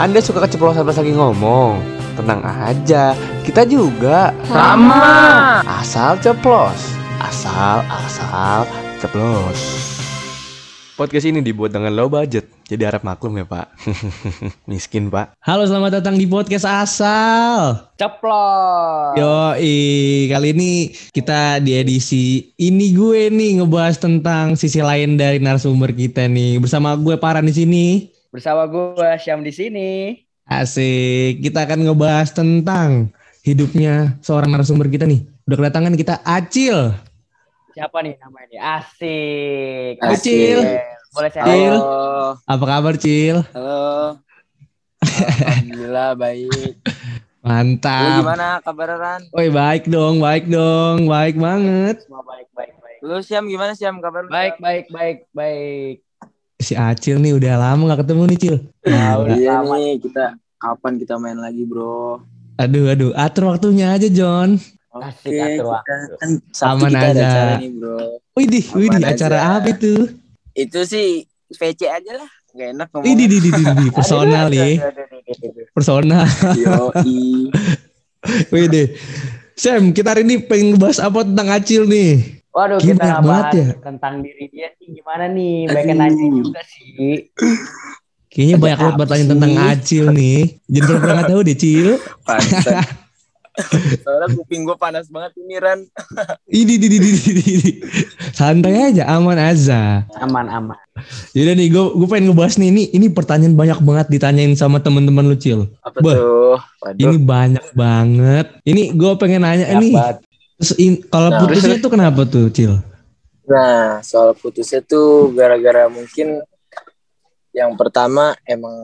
Anda suka keceplosan pas lagi ngomong? Tenang aja, kita juga Sama. asal ceplos. Asal asal ceplos. Podcast ini dibuat dengan low budget, jadi harap maklum ya pak. Miskin pak. Halo, selamat datang di podcast Asal. Ceplos. Yoi, kali ini kita di edisi ini gue nih ngebahas tentang sisi lain dari narasumber kita nih. Bersama gue Paran di sini. Bersama gue Syam di sini. Asik, kita akan ngebahas tentang hidupnya seorang narasumber kita nih. Udah kedatangan kita Acil. Siapa nih namanya nih? Asik. Acil. Boleh saya. Halo. Apa kabar Cil? Halo. Alhamdulillah baik. Lu Mantap. gimana kabaran? Woi baik dong, baik dong, baik banget. Semua baik baik baik. Lu Siam gimana Siam kabar lu? Baik baik baik baik. Si Acil nih udah lama gak ketemu nih Cil. Ya, udah Iya lama. nih kita kapan kita main lagi bro? Aduh, aduh, atur waktunya aja John. Oke, atur kita waktu. kan Sabtu Aman kita ada aja. acara nih bro. Widih, Aman widih, aja. acara apa itu? Itu sih VC aja lah. Gak enak Widih, di, di, di, di, personal nih, aduh, aduh, aduh, aduh, aduh. personal. Yoi. Widih. Sam, kita hari ini pengen ngebahas apa tentang Acil nih? Waduh, Gila, kita bahas ya. tentang diri dia sih gimana nih? Banyak nanya juga sih. Kayaknya Ada banyak banget bertanya tentang Acil nih. Jangan pernah nggak tahu deh, Cil. Soalnya kuping gue panas banget ini Ran. Ini, di, di, di, di, di, di. Santai aja, aman aja. Aman aman. Jadi nih, gue gue pengen ngebahas nih. Ini, ini pertanyaan banyak banget ditanyain sama teman-teman lu, Cil. Apa Bah. tuh? Waduh. Ini banyak banget. Ini gue pengen nanya nih. Terus in- kalau Nah, putusnya itu kenapa tuh, Cil? Nah soal putusnya tuh gara-gara mungkin yang pertama emang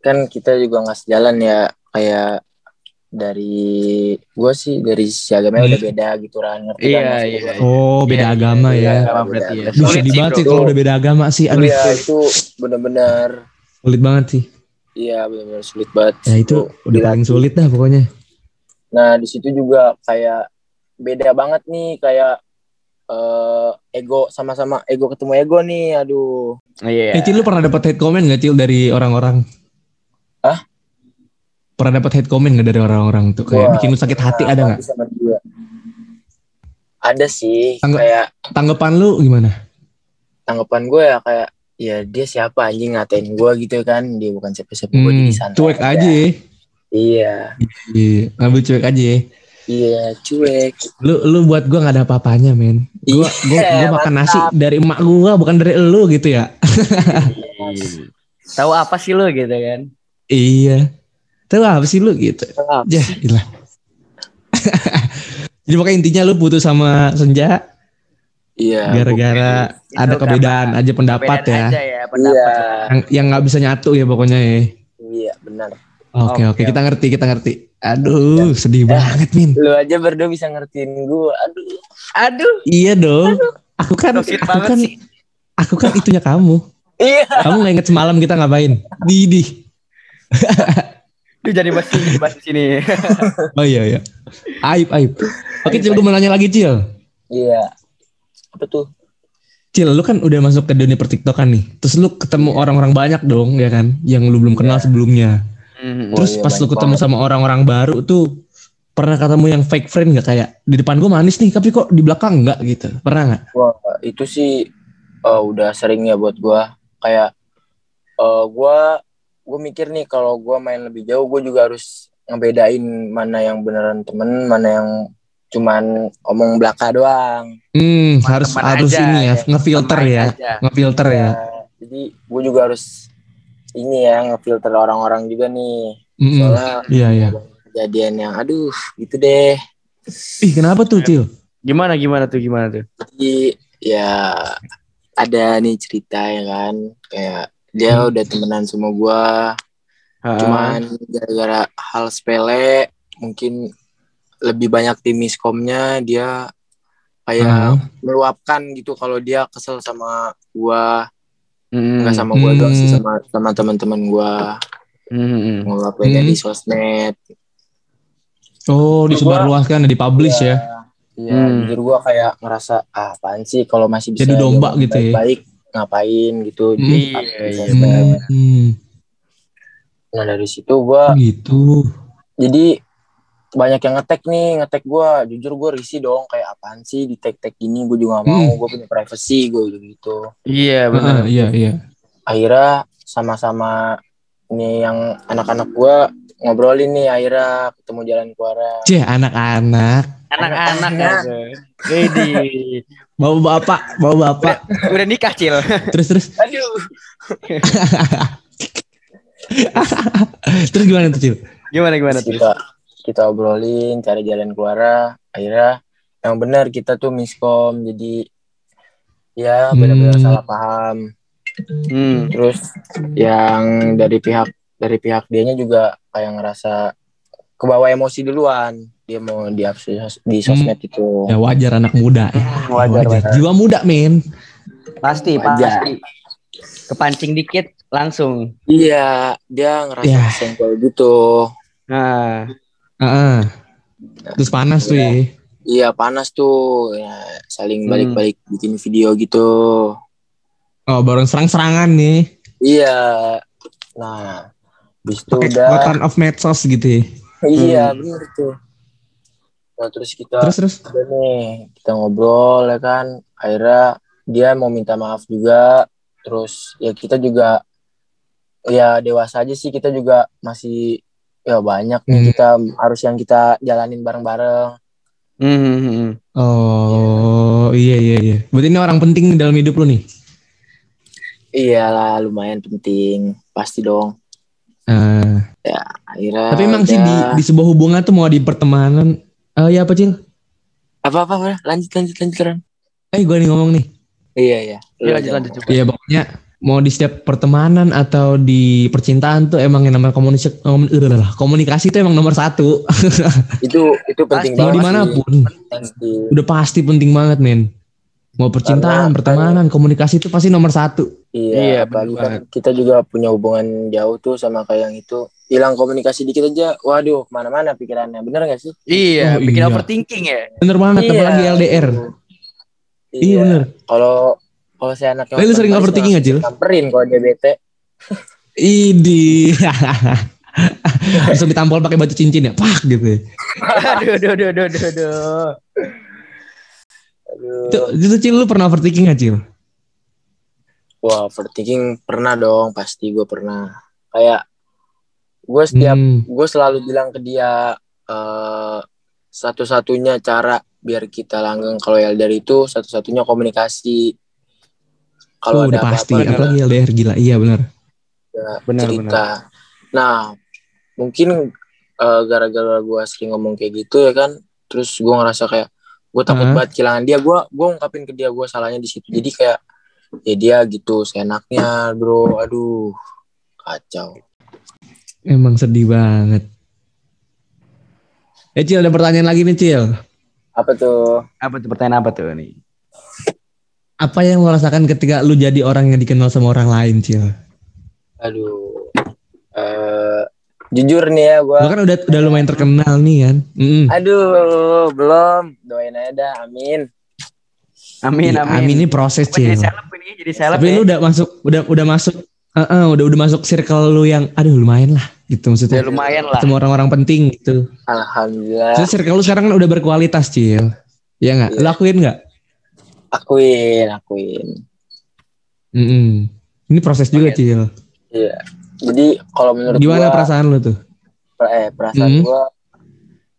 kan kita juga nggak sejalan ya kayak dari gue sih dari sisi agama udah beda gitu Ran ngerti kan Iya, iya. gua? Oh, beda Iya, agama iya, ya. iya. Berarti ya. bro. sih kalau udah beda agama sih. Aduh, Iya itu bener-bener sulit banget sih. iya bener-bener sulit banget. Ya itu udah paling sulit dah pokoknya. Nah di situ juga kayak beda banget nih kayak eh, ego sama-sama ego ketemu ego nih, aduh. Iya. Eh, Cil, lu pernah dapat hate comment gak, Cil, dari orang-orang? Hah? Pernah dapat hate comment gak dari orang-orang tuh? Kayak Gua bikin lu sakit hati Nah, ada gak? sama dia. Ada sih Tangga- kayak Tanggapan lu gimana? tanggapan gue ya kayak ya dia siapa anjing ngatain gue gitu kan dia bukan siapa-siapa gue Hmm, jadi santai cuek aja ya. iya Iya, ngambil cuek aja ya. iya cuek Lu lu buat gua gak ada apa-apanya, men. Gua gua, Iya, gua makan mantap. nasi dari emak gua bukan dari elu gitu ya. Tahu apa sih lu gitu kan? Iya. Tahu apa sih lu gitu? Ya, gila. Jadi pokoknya intinya lu putus sama Senja iya gara-gara ada kerbedaan karena aja pendapat ya. aja ya iya pendapat. Yang yang nggak bisa nyatu ya pokoknya ya. iya benar Oke oke Oke, kita ngerti kita ngerti. Aduh sedih banget min. lu aja berdua bisa ngertiin gue aduh Aduh, Iya dong. Aku kan sweet aku banget kan sih. aku kan itunya kamu. iya Kamu nggak inget semalam kita ngapain? Didi. Lu jadi bahas sini, bahas sini. Oh iya iya. Aib aib. Oke Cil gue mau nanya lagi Cil. iya apa tuh Cil, lu kan udah masuk ke dunia pertiktokan nih. Terus lu ketemu orang-orang banyak dong, ya kan? Yang lu belum kenal sebelumnya. Hmm. Oh, Terus iya, pas lu ketemu banget. sama orang-orang baru tuh pernah ketemu yang fake friend gak kayak di depan gue manis nih tapi kok di belakang enggak gitu pernah nggak Wah, itu sih eh, udah sering ya buat gua kayak eh gua gue mikir nih kalau gua main lebih jauh gue juga harus ngebedain mana yang beneran temen mana yang cuman omong belaka doang hmm harus harus aja, ini ya ya. ngefilter ya aja. ngefilter ya Ya, jadi gue juga harus ini ya ngefilter orang-orang juga nih Mm-mm. soalnya iya iya kejadian yang aduh gitu deh ih kenapa tuh Cil Gimana gimana tuh gimana tuh? jadi ya ada nih cerita ya kan kayak dia Hmm. udah temenan sama gua Ah. cuman gara-gara hal sepele mungkin lebih banyak tim miskomnya dia kayak Ah. meluapkan gitu kalau dia kesel sama gua Hmm. nggak sama gua doang sih Hmm. sama sama teman-teman gua Hmm. Hmm. di sosmed oh disebarluaskan dipublish ya Iya, Hmm. jujur gua kayak ngerasa ah, apaan sih kalau masih bisa Jadi domba gitu ya? baik-baik ngapain gitu Hmm. di Iya, di iya, sosmed. Hmm. Nah dari situ gue gitu. jadi banyak yang ngetek nih ngetek gue jujur gue risih dong kayak apaan sih di tag tag gini gue juga gak mau Hmm. gue punya privacy gue gitu Iya Heeh, iya iya. akhirnya sama-sama nih yang anak-anak gue ngobrolin nih akhirnya ketemu jalan keluar Cih anak-anak. Anak-anak. Jadi Bawa bapak, bawa bapak. udah nikah cil. terus terus aduh terus gimana tuh Cil? Gimana gimana Terus tuh? Kita obrolin cari jalan keluar akhirnya yang benar kita tuh miskom jadi ya benar-benar Hmm. salah paham Hmm. terus yang dari pihak dari pihak dianya juga kayak ngerasa kebawa emosi duluan dia mau di di sosmed itu Ya wajar anak muda. Ya, Wajar, wajar. Jiwa muda men. Pasti Wajar. pasti. Kepancing dikit langsung. iya dia ngerasa Ya. senggol gitu Nah, Heeh. Terus panas tuh ya. iya panas tuh ya saling Hmm. balik-balik bikin video gitu Oh bareng serang-serangan nih. iya nah bis itu udah kekuatan of medsos gitu ya. iya bener tuh nah terus kita Terus terus. udah nih kita ngobrol ya kan akhirnya dia mau minta maaf juga terus ya kita juga ya dewasa aja sih kita juga masih ya banyak nih Hmm. kita harus yang kita jalanin bareng-bareng hmm, hmm, hmm. Oh iya iya iya. Berarti ini orang penting dalam hidup lu nih. iyalah lumayan penting pasti dong Eh, akhirnya tapi emang sih di, di sebuah hubungan tuh mau di pertemanan. Eh ya apa Cil? apa apa lanjut lanjut lanjut Ran. Eh gue nih ngomong nih. iya iya Iya, lanjut lanjut coba. Iya pokoknya mau di setiap pertemanan atau di percintaan tuh emang yang namanya komunikasi komunikasi itu emang nomor satu. itu itu penting Pasti. banget di mana pun sih. Pasti. udah pasti penting banget men. Mau percintaan, Karena- pertemanan, komunikasi itu pasti nomor satu. Iya, Iya, apalagi kan kita juga punya hubungan jauh tuh sama kayak yang itu. Hilang komunikasi dikit aja, waduh, ke mana-mana pikirannya. Bener gak sih? Iya, Oh, bikin iya. overthinking ya. Bener banget, Iya. apalagi LDR. Iya, bener. Kalau kalau saya anaknya Tapi lu sering overthinking nggak, Cil? Samperin kalau dia bete. Idi. Langsung ditampol pakai batu cincin ya, pak gitu. aduh, aduh, aduh, aduh, aduh, aduh. Aduh. Itu, itu Cil lu pernah overthinking gak Cil? Wah, overthinking pernah dong, pasti gue pernah. Kayak gue setiap Hmm. gue selalu bilang ke dia eh satu-satunya cara biar kita langgeng kalau LDR itu satu-satunya komunikasi. Kalau Oh, udah ada pasti, apa-apa apalagi LDR gila. Iya benar. ya, Benar, cerita. Nah, mungkin eh, gara-gara gue sering ngomong kayak gitu ya kan, terus gue ngerasa kayak gue takut Hah? banget kehilangan dia. Gue gue ungkapin ke dia gue salahnya di situ. Jadi kayak ya dia gitu seenaknya, bro. Aduh, kacau. Emang sedih banget. Eh Cil, ada pertanyaan lagi nih Cil. Apa tuh? Apa tuh pertanyaan apa tuh nih? Apa yang lo rasakan ketika lu jadi orang yang dikenal sama orang lain Cil? Aduh. Eh jujur nih ya gue. Lo kan udah udah lumayan terkenal nih kan. Mm-mm. Aduh, belum. Doain aja dah, amin. Amin, Iya, amin. amin ini proses Gua jadi Cil. seleb ini, jadi seleb Tapi ya. lu udah masuk udah udah masuk eh, eh, udah udah masuk circle lu yang aduh lumayan lah gitu maksudnya. Ya lumayan lah. Ketemu orang-orang penting gitu. Alhamdulillah. Terus circle lu sekarang kan udah berkualitas Cil. Iya nggak? Iya. Lu akuin nggak? Akuin, akuin. Mm-mm. Ini proses juga Cil. Iya. Jadi kalau menurut Gimana gua, perasaan lu tuh? per- eh perasaan Hmm. gua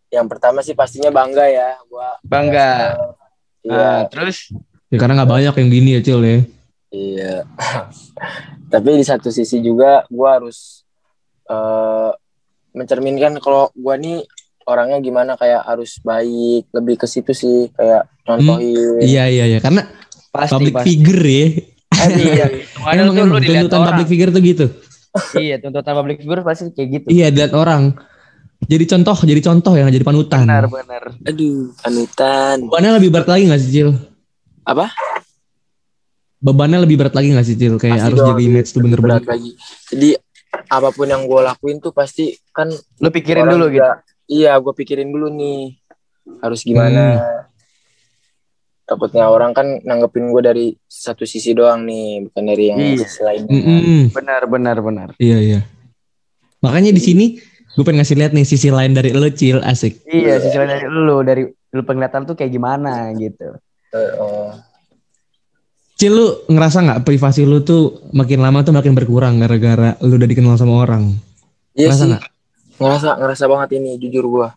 yang pertama sih pastinya bangga ya. Gua Bangga. Iya, Ah, terus Ya karena nggak banyak yang gini ya Cil ya. iya. Tapi di satu sisi juga gua harus eh mencerminkan kalau gua nih orangnya gimana kayak harus baik, lebih ke situ sih kayak contohin. Iya iya iya karena pasti public pasti. figure ya. Iya. Hitungannya Emang tuntutan public figure tuh gitu. Iya, tuntutan public figure pasti kayak gitu. Iya dilihat orang. Jadi contoh, jadi contoh yang jadi panutan. Benar, benar. Aduh, panutan. Bebannya lebih berat lagi gak sih Cil? Apa? Bebannya lebih berat lagi gak sih Cil? Kayak Pasti harus jaga image tuh bener-bener. berat lagi. Jadi apa pun yang gue lakuin tuh pasti kan Lu pikirin dulu gitu. Iya, gue pikirin dulu nih harus gimana. Hmm. Takutnya orang kan nanggepin gue dari satu sisi doang nih, bukan dari yang Iya. sisi lainnya. Mm-mm. Benar, benar, benar. Iya iya. Makanya di sini gue pengen ngasih lihat nih sisi lain dari lo Cil asik. Iya, sisi lain dari lu dari lu penglihatan tuh kayak gimana gitu. Eh, oh. Cil lu ngerasa nggak privasi lu tuh makin lama tuh makin berkurang gara-gara lu udah dikenal sama orang? Iya Ngerasa sih. nggak? Ngerasa ngerasa banget ini jujur gua.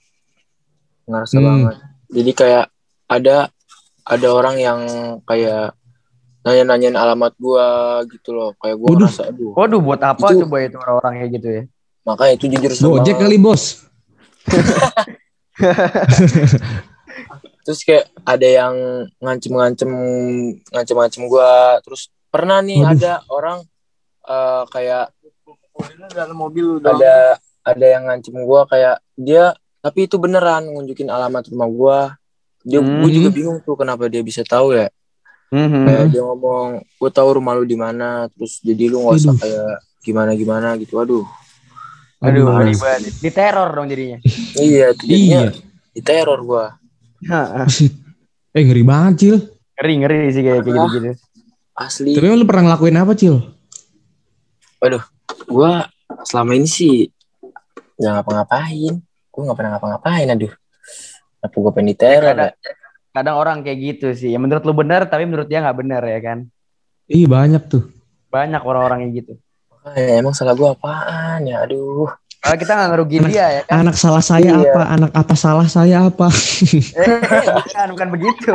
Ngerasa Hmm. banget. Jadi kayak ada ada orang yang kayak nanya-nanyain alamat gua gitu loh. Kayak gua Waduh. ngerasa aduh. Waduh, buat apa Itu- coba itu orang-orang kayak gitu ya? Makanya itu jujur sama Gojek kali bos. terus kayak ada yang ngancem-ngancem ngancem-ngancem gua terus pernah nih Waduh. ada orang eh, kayak dalam mobil ada ada yang ngancem gua kayak dia tapi itu beneran ngunjukin alamat rumah gua dia Hmm. gua juga bingung tuh kenapa dia bisa tahu ya Mhm. kayak dia ngomong gue tahu rumah lu di mana terus jadi lu nggak usah kayak gimana gimana gitu aduh Aduh, banget. Di teror dong jadinya. iya itu jadinya Iya. diteror gua Buset. Eh ngeri banget Cil. ngeri ngeri sih kayak kayak gitu-gitu. asli Tapi lu pernah ngelakuin apa Cil? gua selama ini sih nggak ngapa-ngapain gua nggak pernah ngapa-ngapain aduh apa gua pengen diteror ya? Kadang, kadang orang kayak gitu sih. Ya menurut lu benar tapi menurut dia nggak benar ya kan. Ih banyak tuh. Banyak orang-orang yang gitu. Eh, emang salah gua apaan ya aduh Kalau kita nggak ngerugiin dia ya kan. Anak salah saya Iya. apa? Anak apa salah saya apa? Eh, bukan, bukan begitu.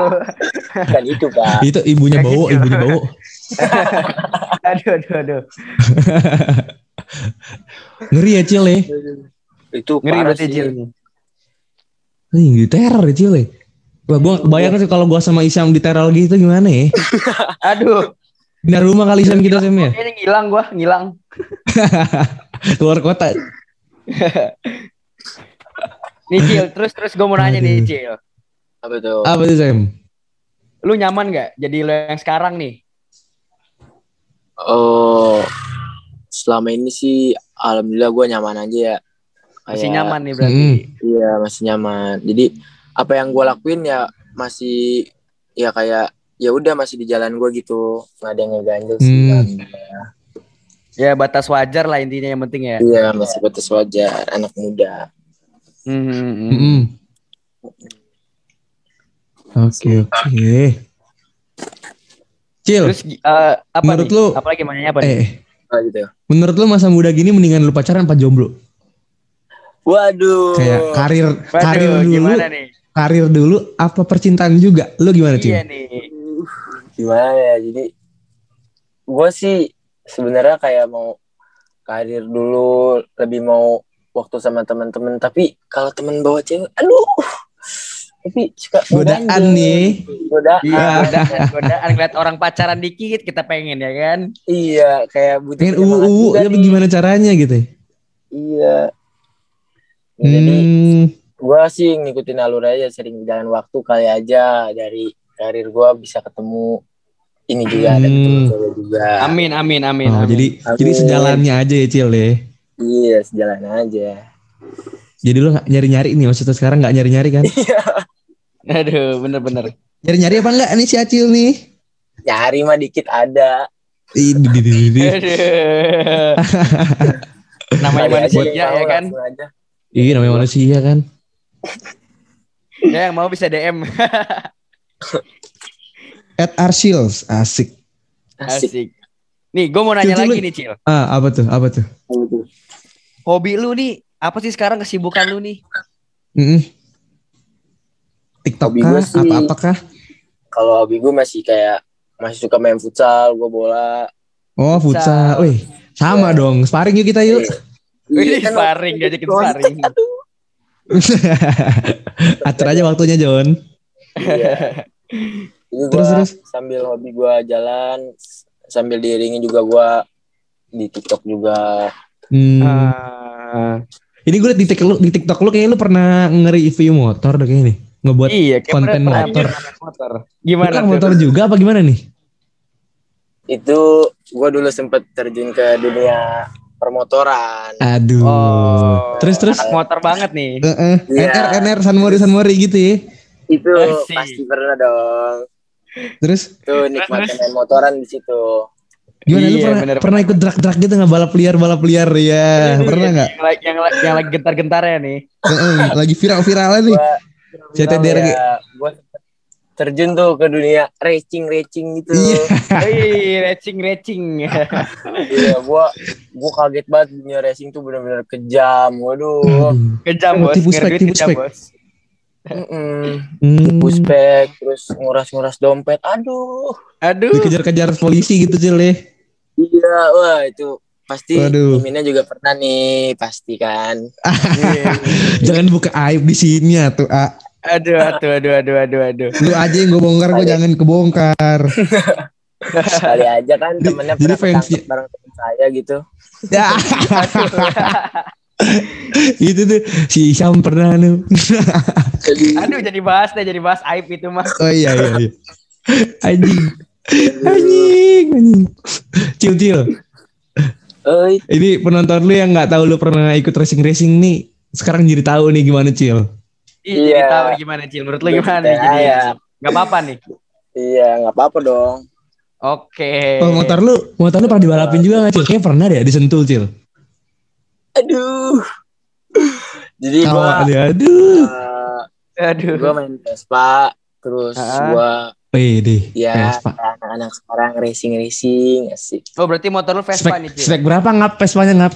kan itu pak Itu ibunya bawa, gitu. ibunya bawa. aduh, aduh, aduh. Ngeri ya Cil ya. itu Ngeri berarti sih. Jil nih. Ih, di teror ya Cil ya. Wah, gua bayangkan sih kalau gua sama Isyam di teror gitu gimana ya? Aduh, Pindah rumah kali Isyam kita Sam ya? ini ngilang gua, ngilang. Keluar kota. Nih Cil, terus terus gue mau nanya nih. Cil. apa tuh Apa tuh Sam? Lu nyaman gak jadi lo yang sekarang nih? oh selama ini sih alhamdulillah gua nyaman aja ya Masih Kayak- nyaman nih berarti. Hmm. Iya masih nyaman. Jadi apa yang gue lakuin ya masih ya kayak ya udah masih di jalan gue gitu. Nggak ada yang ngeganjel sih. Hmm. kan. Ya batas wajar lah intinya yang penting ya. Iya masih batas wajar anak muda. Hmm, hmm. Oke oke. Cil, Terus eh, apa Menurut nih? lu- Apalagi mau nanya apa nih? eh Oh, gitu. menurut lu masa muda gini mendingan lu pacaran apa jomblo? Waduh. Kayak karir Waduh, karir dulu, gimana nih? karir dulu apa percintaan juga? Lu gimana Iya Cil? nih. Gimana ya? Jadi gue sih sebenarnya kayak mau karir dulu lebih mau waktu sama teman-teman tapi kalau teman bawa cewek aduh tapi suka Godaan nih. godaan Iya, godaan, godaan ngeliat orang pacaran dikit kita pengen ya kan? iya kayak butuh Pengen uu tapi nih. gimana caranya gitu? ya? Iya. Jadi Hmm, gue sih ngikutin alur aja sering jalan waktu kali aja dari karir gue bisa ketemu ini juga ada Hmm. ketemu cewek juga. Amin, amin, amin. oh, amin. jadi Amin. jadi sejalannya aja ya Cil ya. Iya sejalan aja. Jadi lu nggak nyari-nyari nih maksudnya sekarang nggak nyari-nyari kan? Aduh, bener-bener. Nyari-nyari apa enggak nih si Acil nih? Nyari mah dikit ada. Ih, di- di- di- di. Aduh. Namanya manusia ya kan? aja. Iya namanya manusia kan. Ya yang mau bisa DM. At Arshils asik. Asik. Asik. Nih, gue mau nanya Cil, Cil, lagi lu- nih, Cil. Ah apa tuh? Apa tuh? Hobi lu nih, apa sih sekarang kesibukan lu nih? Mm-mm. TikTok Hobi kah? sih- Apa apakah? Kalau hobi gue masih kayak masih suka main futsal, gue bola. Oh futsal. Wih, sama Iya. dong. Sparring yuk kita yuk. Ini kan sparring, diajakin sparring. Atur aja waktunya John. Iya. Ini Terus, gua terus? sambil hobi gue jalan, sambil diiringi juga gue di TikTok juga. Hmm. Ah, Ini gue liat di TikTok lu, di TikTok lu kayaknya lu pernah nge-review motor deh kayaknya nih. Ngebuat iya, kayak konten pernah motor. pernah motor. Gimana Bukan tuh? motor juga apa gimana nih? Itu gue dulu sempet terjun ke dunia permotoran. Aduh. Oh, Terus terus. anak motor banget nih. Heeh. Iya. NR NR San Mori San Mori gitu ya. Itu Asik. pasti pernah dong. Terus Tuh nikmatin main motoran di situ. Gimana lu Iya, pernah, bener, pernah ikut drag-drag gitu nggak balap liar balap liar ya? Pernah nggak? Yang, lagi- yang, lagi- yang lagi gentar-gentarnya nih. Heeh, Lagi viral-viralnya nih. CTDR ya, gue terjun tuh ke dunia racing racing gitu. Iya. Wih, racing racing. Iya, gua gua kaget banget dunia racing tuh benar-benar kejam. Waduh. Kejam bos, Tipu spek, tipu kejam spek. Hmm, Puspek, terus nguras-nguras dompet. Aduh. Aduh. dikejar-kejar polisi gitu Cil ya. Iya, wah itu pasti Waduh. Miminnya juga pernah nih, pasti kan. Jangan buka aib di sini ya tuh. Ah. Aduh, aduh, aduh, aduh, aduh, aduh. Lu aja yang gue bongkar, gue jangan kebongkar. Sekali aja kan temennya jadi pernah fans- ketangkep bareng temen saya gitu. Ya, itu tuh si Syam pernah tuh. Aduh, jadi bahas deh, jadi bahas aib itu mah. Oh iya iya iya. Anjing. Anjing, anjing. Cil cil. Oi, Ini penonton lu yang nggak tahu lu pernah ikut racing racing nih. Sekarang jadi tahu nih gimana cil. Iya, jadi Iya. tahu gimana, Cil. Menurut lu gimana nih? Iya, Jadi, iya. Gak apa-apa nih. iya nggak apa-apa dong. Oke. Oh motor lu, motor lu pernah dibalapin juga nggak cil? Kayaknya pernah deh disentul cil. Aduh. Jadi Tawa gua dia, aduh. eh, Aduh. gua main Vespa, terus Ah. gua Wih deh. ya anak-anak sekarang racing racing asik. Oh, berarti motor lu Vespa Spek, nih, Cil. spek berapa ngap Vespanya ngap?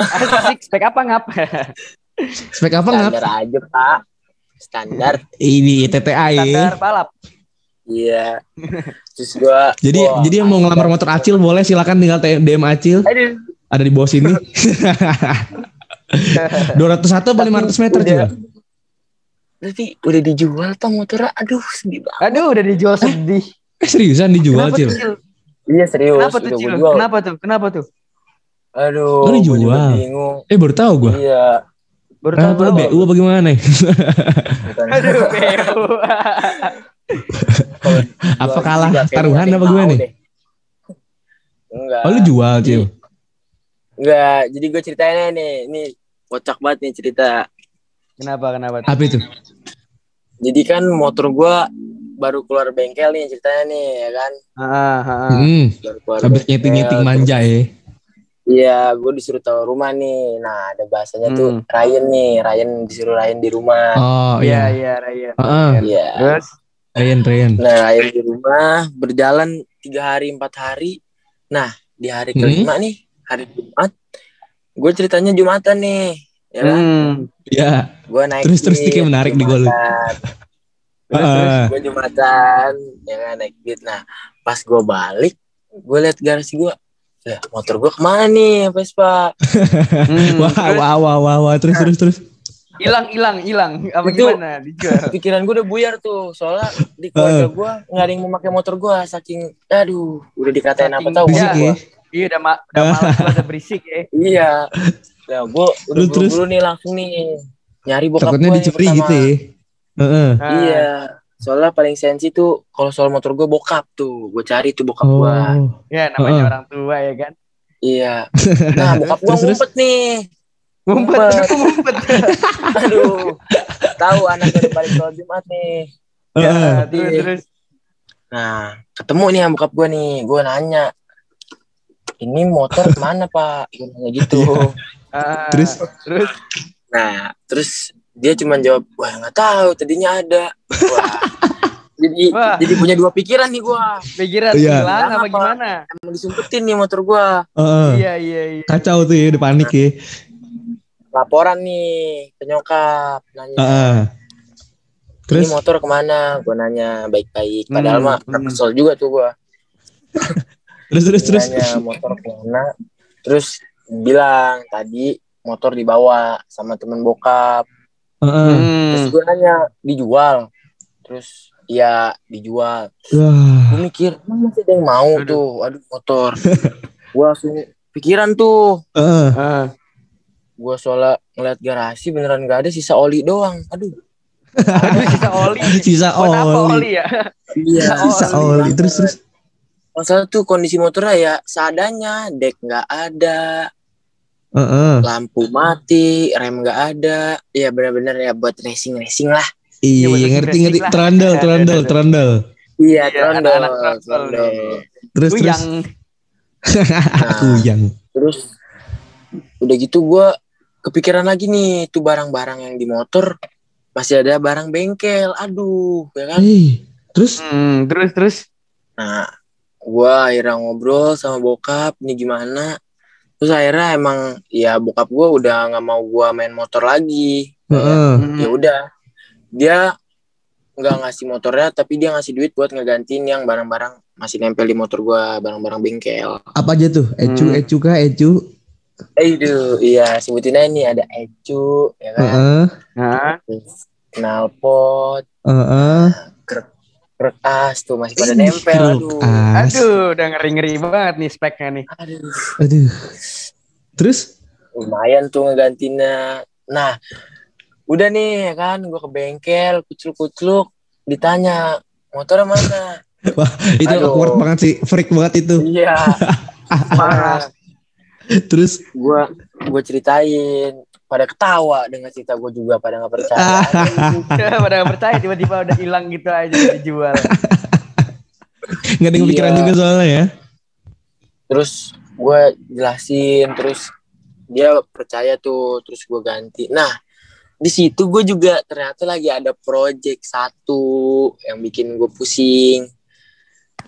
Asik, spek apa ngap? Spek apa ngap? Standar aja pak. Standar. Ini TTA ya. Standar balap. Iya. Terus gua. Jadi wah, jadi yang mau ngelamar motor Acil boleh silakan tinggal DM Acil. Aduh. Ada di bawah sini. 201 apa 500 meter juga? Berarti udah dijual tuh motornya. Aduh sedih banget. Aduh, udah dijual sedih. Eh seriusan dijual Kenapa Cil? Iya serius. Kenapa tuh, Cil? gua. Kenapa tuh? Kenapa tuh? Aduh. Oh, gua dijual. bingung. Eh baru tahu gua. Iya. Baru tahu lu. BU apa gimana? Bukan. Aduh, BU. Apa kalah taruhan apa gimana nih? Enggak. Oh lu jual Cil? Enggak. Jadi gue ceritain nih. Ini kocak banget nih cerita. Kenapa? Kenapa? tuh? Apa itu? Jadi kan motor gua baru keluar bengkel nih ceritanya nih ya kan. Ah, ah, ah. Hmm, Baru keluar habis nyeting-nyeting manja ya. Iya, gue disuruh tahu rumah nih. Nah, ada bahasanya tuh Hmm. Ryan nih, Ryan disuruh Ryan di rumah. Oh Iya, iya. iya, Ryan. Heeh. Iya. Terus? Ryan Ryan. Nah, Ryan di rumah berjalan tiga hari empat hari. Nah, di hari Hmm. kelima nih, hari Jumat, gue ceritanya Jumatan nih, ya kan? Hmm. Iya. Gue naik Terus- terus dikit menarik di gua lu. Jumatan. Terus, terus gue Jumatan, ya kan naik beat. Nah, pas gue balik, gue liat garasi gue, ya motor gue ke mana nih, Vespa? Hmm. Wah, Terus? wah, wah, wah, wah, terus, terus, terus. hilang hilang hilang apa Itu- gimana dijual pikiran gue udah buyar tuh soalnya di keluarga gue nggak ada yang mau pakai motor gue saking aduh udah dikatain apa tahu Iya. ya. iya udah ma udah malas ada berisik ya iya ya gue udah Terus, terus? buru-buru nih langsung nih nyari bokap Takutnya gue dicuri gitu ya. Heeh. Ah, iya soalnya paling sensi tuh kalau soal motor gue bokap tuh gue cari tuh bokap gue Oh. ya namanya Heeh. orang tua ya kan iya nah bokap gue ngumpet nih ngumpet Ngumpet. aduh tahu anak dari balik sholat jumat nih Heeh. ya, terus terus Nah, ketemu nih sama bokap gue nih, gue nanya, ini motor ke mana pak? Gue nanya gitu. Ah, Terus? terus Nah, terus dia cuma jawab, wah nggak tahu, tadinya ada. Wah, jadi Wah. jadi punya dua pikiran nih gue. pikiran Iya. hilang apa Kenapa? gimana Emang disumpetin nih motor gue. Heeh. iya iya iya Kacau tuh ya, udah panik ya. Laporan nih ke nyokap, nanya, Heeh. ini Terus? motor ke mana? Gue nanya baik-baik. Padahal Hmm, mah hmm. kesel juga tuh gue. Terus, terus, terus. nanya motor ke mana terus bilang tadi motor dibawa sama temen bokap Heeh. terus Hmm. gue nanya dijual terus iya dijual Wah. gue mikir emang masih ada yang mau Aduh. tuh aduh motor gue langsung pikiran tuh Heeh. Ah. gue soalnya ngeliat garasi beneran gak ada sisa oli doang aduh aduh sisa oli Sisa buat apa oli. oli ya iya Sisa oli. Terus, terus. masalah tuh kondisi motornya ya seadanya dek nggak ada Heeh. lampu mati rem nggak ada ya bener-bener ya buat racing racing lah Iya, bener, ngerti, ngerti. lah. Trondol, trondol, trondol. Iya, Iya, trondol. Terus, terus. yang Nah, Kuyang. terus udah gitu gue kepikiran lagi nih tuh barang-barang yang di motor masih ada barang bengkel aduh ya kan Eh, terus Hmm, terus terus. nah gue akhirnya ngobrol sama bokap nih gimana terus akhirnya emang ya bokap gue udah nggak mau gue main motor lagi Heeh. Hmm. ya udah dia nggak ngasih motornya tapi dia ngasih duit buat ngegantiin yang barang-barang masih nempel di motor gue barang-barang bengkel apa aja tuh? Ecu, Hmm. ecu kah, ecu? eh itu iya sebutin aja nih ada ecu ya kan Heeh. Nah, Terus knalpot Heeh. krek as tuh masih pada Ih, nempel aduh as. aduh, udah ngeri-ngeri banget nih speknya nih. aduh Aduh. Terus? lumayan tuh ngegantinya nah udah nih ya kan gue ke bengkel kucluk-kucluk ditanya motornya mana Itu Aduh. awkward banget sih, freak banget itu. iya parah Terus gue gue ceritain pada ketawa dengan cerita gue juga pada nggak percaya Pada nggak percaya tiba-tiba udah hilang gitu aja dijual. nggak ada yang Iya. juga soalnya ya. terus gue jelasin terus dia percaya tuh terus gue ganti nah di situ gue juga ternyata lagi ada project satu yang bikin gue pusing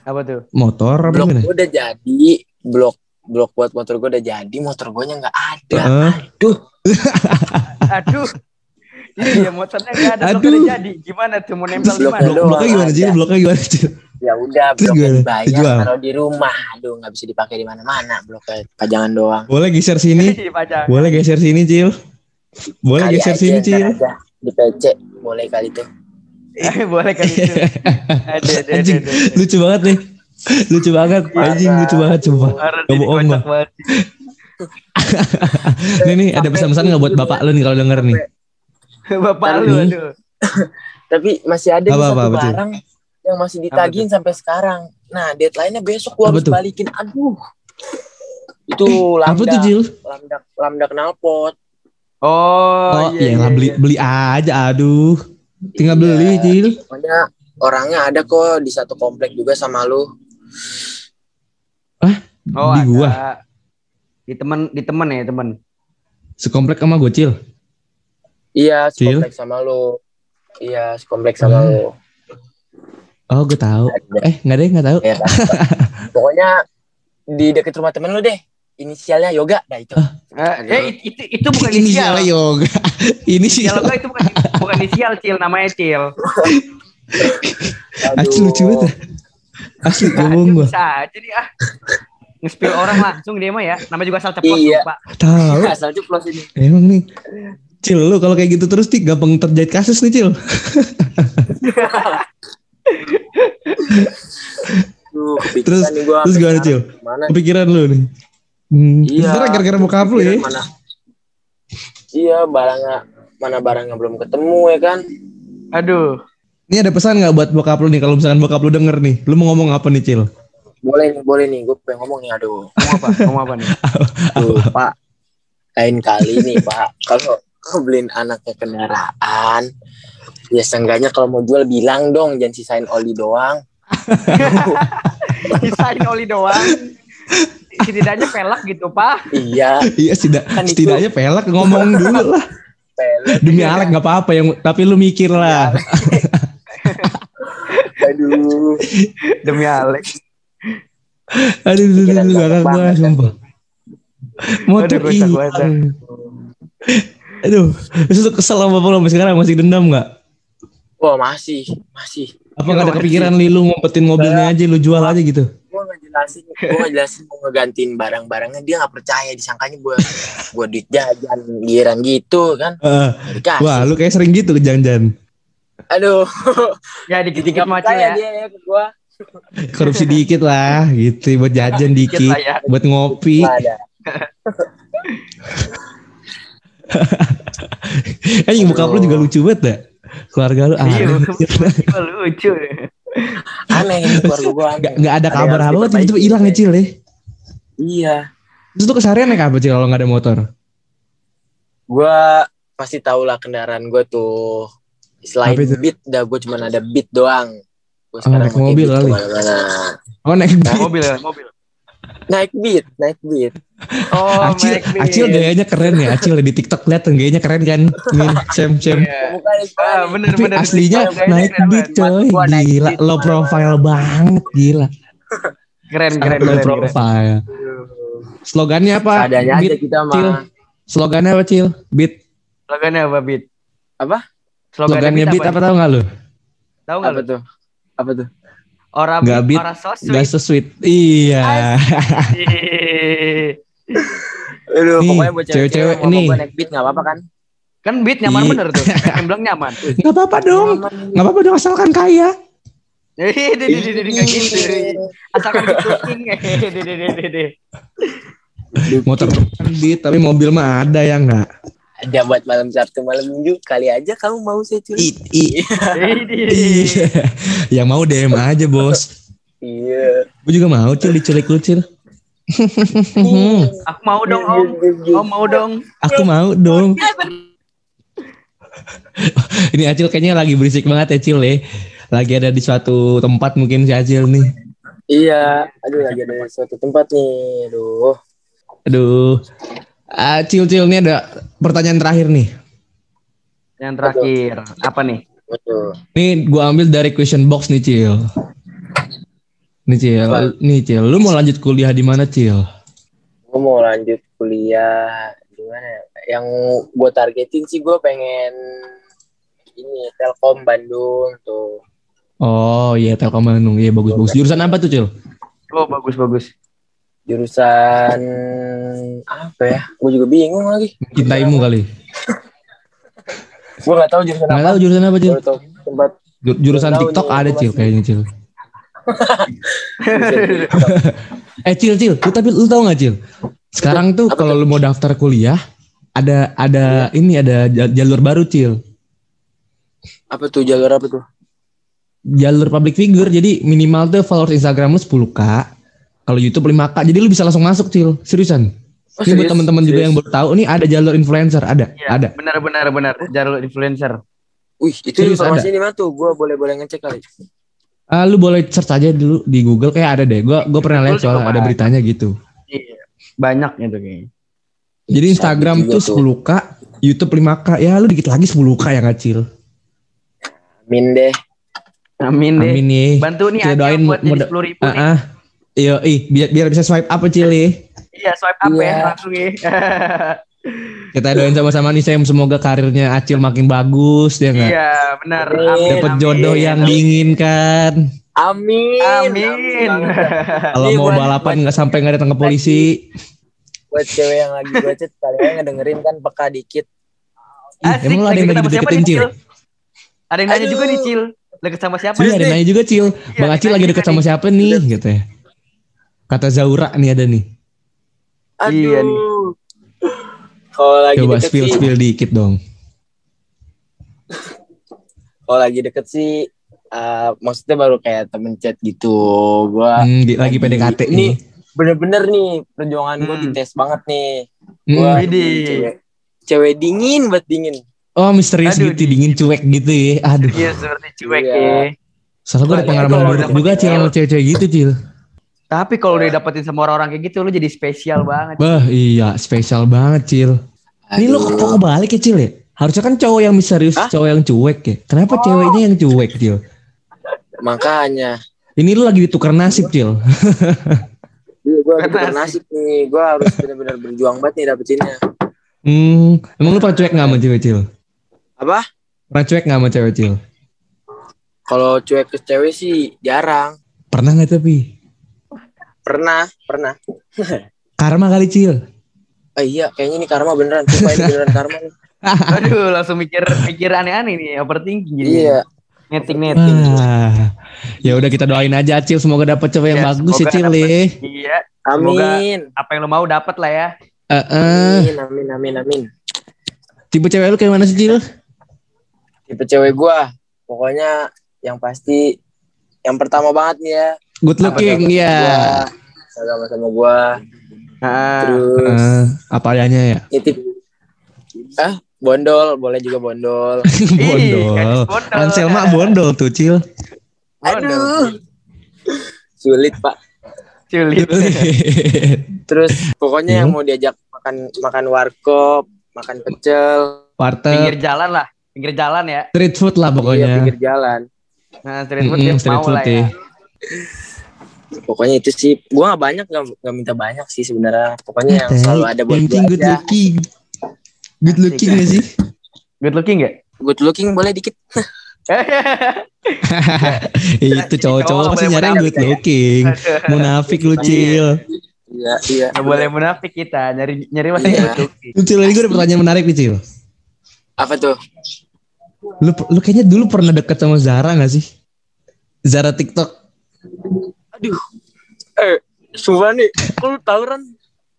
Apa tuh? Motor blok gue udah jadi blok blok buat motor gue udah jadi motor gue nya nggak ada Heeh. aduh Aduh. Iya, motornya nggak ada blok Aduh. udah jadi. Gimana tuh mau nempel Blok gimana? doang. Bloknya gimana sih? Bloknya gimana sih? ya udah bloknya dibayar Dijual? taruh di rumah aduh nggak bisa dipakai di mana-mana bloknya pajangan doang Boleh geser sini? Dipajang. Boleh geser sini, Cil. Boleh Kali geser aja, sini, aja di PC boleh kali tuh Boleh kan itu. Ada, ada, Anjing, ada, ada. lucu banget nih. Lucu banget, anjing lucu banget. Parah, Gak bohong gua. banget. Nih nih ada pesan-pesan nggak buat bapak lu nih kalau denger nih? Bapak lu aduh. tapi masih ada Apa, satu apa, apa tuh? barang yang masih ditagihin sampai sekarang nah deadline-nya besok gua Apa harus tuh? balikin aduh itu Apa tuh, lambda lambda lambda knalpot Oh, Oh, iya, iya lah iya, beli iya. beli aja aduh. Tinggal Iya. beli, Cil. pokoknya orangnya ada kok di satu komplek juga sama lu Oh, di ada. gua. Di temen, di temen ya, temen. Sekomplek sama gue, Cil. iya Cil? sekomplek sama lu iya sekomplek sama Hmm. lu Oh, gue tahu. Eh, nggak deh, nggak tahu. Ya, pokoknya di deket rumah temen lu deh inisialnya yoga nah itu Eh, eh, itu, itu bukan Ini inisial. salah yoga. Ini sih. Inisial gua itu bukan, bukan inisial, Cil. Namanya Cil. Asli lucu banget. Asli gue bohong gue. Bisa aja nih ah. Nge-spill orang langsung dia mah ya. Nama juga asal ceplos Iya. Pak. Tahu. asal ceplos ini Emang nih. Cil, lu kalau kayak gitu terus nih gampang terjadi kasus nih, Cil. Kepikiran Terus- nih gua terus gimana. Cil? Mana? Kepikiran lu nih. Hmm, Iya. Gara-gara bokap lu ya. Mana? Iya, barangnya mana barangnya belum ketemu ya kan? Aduh. Ini ada pesan nggak buat bokap lu nih kalau misalkan bokap lu denger nih. Lu mau ngomong apa nih, Cil? Boleh nih, boleh nih. Gue pengen ngomong nih, aduh. Ngomong apa? Ngomong apa nih? Tuh, Pak. Lain kali nih, Pak. Kalau kau beliin anaknya kendaraan, ya seenggaknya kalau mau jual bilang dong, jangan sisain oli doang. Sisain oli doang. Setidaknya pelak gitu, Pak. Iya, Iya, setidak, Kan itu- setidaknya pelak ngomong dulu lah. pelet. Demi Alek nggak apa-apa yang tapi lu mikir lah. Aduh. Demi Alex. Aduh, aduh, aduh, gua banget, sumpah. Motor Aduh, hilang. Aduh, terus lu kesel sama bapak lu sampai sekarang masih dendam nggak? Wah, masih, masih. Apa nggak ada kepikiran li lu ngumpetin mobilnya aja lu jual aja gitu? Gue ngejelasin gue ngejelasin mau ngegantiin barang-barangnya dia nggak percaya disangkanya gue gue duit jajan giran gitu kan dikasih wah, lu kayak sering gitu jangan-jangan. aduh Ya dikit-dikit percaya ya. dia ya ke gue Korupsi dikit lah, gitu buat jajan Dikit dikit, lah ya. buat ngopi. Eh, bokap lu juga lucu banget dah. Keluarga lu Iya, aneh. gua lucu. Aneh ini keluarga gue aneh Nggak nggak ada kabar apa harus tiba-tiba hilang ya Cil ya. iya Terus tuh keseharian naik apa Cil kalau nggak ada motor? gue pasti tau lah kendaraan gue tuh selain beat dah gue cuma ada beat doang gue Oh, naik mobil kali. ke mana-mana Oh naik Nah, mobil ya, mobil. Naik beat, naik beat. Oh, Acil, Beat. Acil gayanya keren ya. Acil di TikTok lihat tuh gayanya keren kan. Min, Sam, Sam. Iya. Ah, bener Tapi bener. aslinya naik beat coy. Gila, beat, low profile banget. Gila. Keren keren low keren. keren. profile. Slogannya apa? Adanya aja kita Cil. mah. Slogannya apa, Cil? Beat. Slogannya apa Beat? Apa? Slogannya Beat apa tau gak lu? Tahu nggak Apa lu? tuh? Apa tuh? Orang beat, orang so Gak sweet. so sweet. Iya. Aduh, Nih, pokoknya buat cewek-cewek gua naik beat nggak apa-apa kan? kan beat nyaman Iya. bener tuh. Yang bilang nyaman. Gak apa-apa dong. Gak apa-apa dong asalkan kaya. Eh, gitu. Asalkan. Eh, deh. Motor beat tapi mobil mah ada ya nggak? Ada buat malam Sabtu malam Minggu kali aja kamu mau saya. I, i, deh. iya. Yang mau DM aja bos. Iya. Gue juga mau cil diculik lu cil. Aku mau dong om. Om mau dong. Aku mau dong. Ini Acil kayaknya lagi berisik banget ya Cil ya. Lagi ada di suatu tempat mungkin si Acil nih. Iya, aduh lagi ada di suatu tempat nih. Aduh. Aduh. Ah, Cil Cil ini ada pertanyaan terakhir nih. Yang terakhir apa nih? Aduh. Nih gua ambil dari question box nih Cil. Nih Cil, Apa? nih Cil, lu mau lanjut kuliah di mana Cil? Gue mau lanjut kuliah di mana ya? Yang gue targetin sih gue pengen ini Telkom Bandung tuh. Oh iya Telkom Bandung, iya bagus bagus. Jurusan apa tuh Cil? Oh bagus bagus. Jurusan apa ya? Gue juga bingung lagi. Cintaimu kali. Gue gak tahu jurusan Nggak apa. tahu jurusan apa Cil? Tempat Jur- Jurusan TikTok ada Cil kayaknya Cil. Eh Cil Cil, lu tapi lu tau gak Cil? Sekarang tuh kalau lu mau daftar kuliah ada ada ini ada ja- jalur baru Cil. apa tuh jalur apa tuh? Jalur public figure jadi minimal tuh followers Instagram lu 10k. Kalau YouTube 5k. Jadi lu bisa langsung masuk Cil. Seriusan. Oh, ini buat teman-teman juga yang baru tahu nih ada jalur influencer, ada. Iya, Ada. Benar benar benar. Jalur influencer. Wih, itu Serius informasi di mana tuh? Gue boleh boleh ngecek kali. Ah, lu boleh search aja dulu di Google kayak ada deh. Gua gua pernah lihat soalnya ada ada. beritanya gitu. Iya. Banyak gitu kayaknya. Jadi Instagram tuh 10k, YouTube 5k. Ya lu dikit lagi 10k yang kecil. Amin deh. Amin deh. Amin nih. Bantu nih Acil doain buat jadi ribu Ah, nih. Iya, ih, biar, biar bisa swipe up Cil nih. Iya swipe up Iya. ya langsung ya. Kita doain sama-sama nih Sam semoga karirnya Acil makin bagus ya enggak? Iya benar. Amin. Amin. Dapat amin. jodoh yang diinginkan. Amin. Amin. banget. Kalau Iya, mau buat- balapan nggak sampai nggak datang ke polisi. Buat cewek yang lagi bacet kalian ngedengerin kan peka dikit. Ih, Asik, emang lu ada yang lagi deketin Cil? Ada yang nanya Aduh. juga nih Cil. Deket sama siapa? Iya, ada yang nanya juga Cil. Iya, Bang Acil lagi deket sama siapa nih gitu ya. Kata Zaura nih ada nih. Aduh. Iya nih. Kalau lagi Coba deket spill sih, spill dikit dong. kalau lagi deket sih, eh, maksudnya baru kayak temen chat gitu. Gua Hmm, di- lagi lagi- PDKT ini nih. bener-bener nih perjuangan gue Hmm. dites banget nih. Hmm. Gua Widih. cewek, cewek dingin banget dingin. Oh misterius Aduh, gitu, di- dingin cuek gitu ya. Aduh. Iya seperti cuek Iya. ya. Soalnya gue ada pengalaman buruk juga Cil cewek-cewek gitu Cil. Tapi kalau udah dapetin sama orang-orang kayak gitu lu jadi spesial banget. Bah iya spesial banget Cil. Ini lo kok kebalik ya Cil ya? Harusnya kan cowok yang misterius, Hah? cowok yang cuek ya. Kenapa ceweknya yang cuek Cil? Makanya. Ini lu lagi ditukar nasib Cil. Gue Bukan bukan nasib nih. Gue harus bener-bener berjuang banget nih dapetinnya. Hmm, emang lu pernah cuek gak sama cewek Cil? Apa? Pernah cuek gak sama cewek Cil? Kalau cuek ke cewek sih jarang. Pernah gak tapi? Pernah, pernah. Karma kali Cil. Ah iya, kayaknya ini karma beneran. Sumpah ini beneran karma nih. Aduh, langsung mikir mikir aneh-aneh nih, overthinking jadi. Iya. Netting netting. Ah, ya udah kita doain aja Cil semoga dapet cewek yang Ya, bagus ya semoga Cil ya. Iya, Amin. apa yang lo mau dapat lah ya. Eh, eh. Amin, amin, amin, amin. tipe cewek lu kayak mana sih Cil? Tipe cewek gua, pokoknya yang pasti yang pertama banget nih ya. Good looking ya. Sama sama gua. Nah, Terus Eh, apa adanya ya? nitip ah bondol, boleh juga bondol. bondol. bondol. Ansel mah bondol tuh Cil. bondol. Aduh. Sulit, Pak. Sulit. Terus pokoknya Hmm. yang mau diajak makan makan warkop, makan pecel, Pinggir Warteg, jalan lah. Pinggir jalan ya. street food lah iya, pokoknya. pinggir jalan. Nah, street food Mm-mm, dia street mau food lah ya. Ya. Pokoknya itu sih. Gua nggak banyak nggak nggak minta banyak sih sebenarnya. Pokoknya yang selalu ada buat Yang penting good aja. looking. Good Asik, looking gak sih? Good looking gak? Good looking boleh dikit. itu cowok-cowok cowok pasti nyari good looking. Munafik lu cil. Iya, iya. Gak boleh munafik kita. Nyari nyari mana Iya. good looking. Lu cil ini gue ada pertanyaan menarik nih cil. Apa tuh? Lu, lu kayaknya dulu pernah deket sama Zara gak sih? Zara TikTok. Aduh. Eh, sumpah nih. Lu tahu Ran?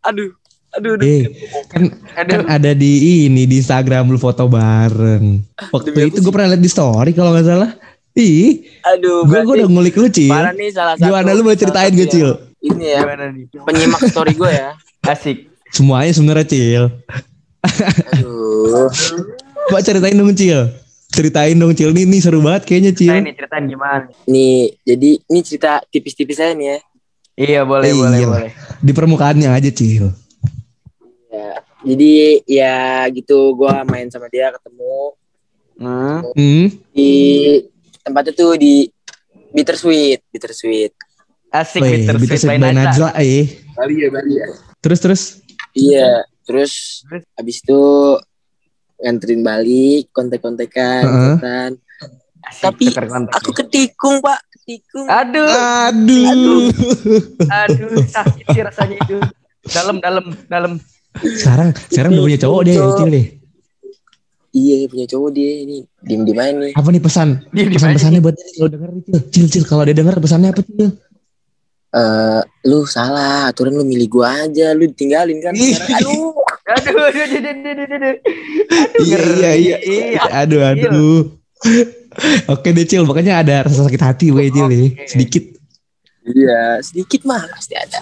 Aduh. Aduh, aduh. Eh, kan, kan Aduh. ada di ini di Instagram lu foto bareng. Waktu Demi itu gue pernah liat di story kalau nggak salah. Ih, Aduh, gue gue udah ngulik lu cil. parah nih salah satu. Gimana lu boleh salah ceritain gue cil? Ini ya, Gimana nih? penyimak story gue ya. Asik. Semuanya sebenarnya cil. Aduh. Coba ceritain dong cil. Ceritain dong cil. Ini, ini seru banget kayaknya cil. Ini ceritain gimana? Nih, jadi ini cerita tipis-tipis aja nih ya. Iya, boleh, Eh, boleh, iya. boleh. Di permukaannya aja cil. Ya, jadi ya gitu gua main sama dia ketemu Hmm. Hmm. di tempatnya tuh di Bittersweet, Bittersweet. Asik, Wih, bitter bisa sweet by by Najla. Najla eh. Bali ya, Bali ya. Terus terus. Iya, terus habis itu nganterin balik, kontek-kontekan, kontekan. Asik, Tapi. Aku ketikung, Pak, ketikung. Aduh, Aduh. aduh, sakit sih rasanya itu. Dalam, dalam, dalam. sekarang sekarang udah punya cowok deh cil deh. Iya, punya cowok dia ini. Diem-diem aja nih. Apa nih pesan? Dia di Pesan mana pesannya buat kalau denger nih, cil. Cil cil kalau dia denger pesannya apa cil? Eh, lu salah, aturan lu milih gua aja, lu ditinggalin kan. Aduh. Aduh, aduh, aduh, aduh, aduh, aduh, aduh. Iya iya iya. Iya. Aduh aduh. Oke deh cil, pokoknya ada rasa sakit hati gue cil nih. Sedikit. Iya, sedikit mah pasti ada.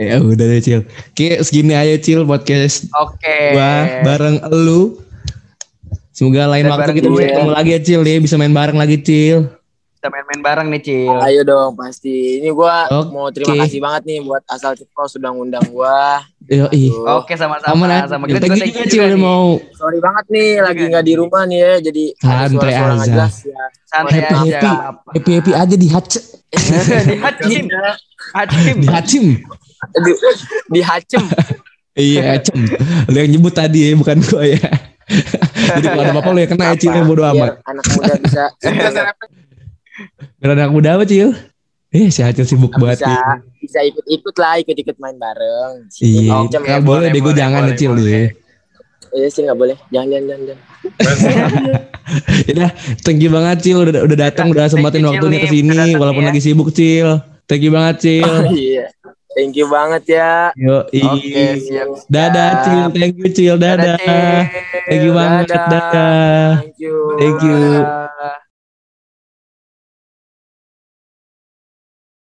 Ya udah deh cil. Oke segini aja cil podcast Oke. gua bareng elu. Semoga lain Dan waktu kita bisa ketemu lagi ya Cil ya, bisa main bareng lagi Cil. Kita main-main bareng nih, Cil. Ayo dong, pasti. Ini gua Oke. mau terima kasih banget nih buat asal Cepro sudah ngundang gua. Yo. Oke, sama-sama. Ya. sama Thank kita juga juga Cil mau Sorry banget nih, lagi nggak di rumah nih ya, jadi Santai aja. jelas ya. Santai happy aja. happy apa. happy happy aja di hac Di hacim. Hacim. di hacim. Aduh, di hacem. Iya hacim. Lu yang nyebut tadi ya, bukan gua ya. Jadi kalau ada apa-apa lu yang kena ya Cil, yang bodo Biar amat. anak muda bisa Biar anak muda apa Cil? Eh si Acil sibuk banget bisa bisa ikut-ikut lah, ikut-ikut main bareng. Iya, nggak ya. boleh deh gue jangan boleh, Cil boleh. ya. Iya sih nggak boleh. Jangan, jangan, jangan. jangan. Ya thank you banget Cil udah udah datang udah Cil, waktunya ke sini udah walaupun ya. lagi sibuk Cil. Thank you banget Cil. Iya. Thank you banget ya. Yo, Oke, siap. Dadah Cil, thank you Cil, dadah. Dadah, Cil. Thank you banget, dadah. Thank you. Thank you. Dadah.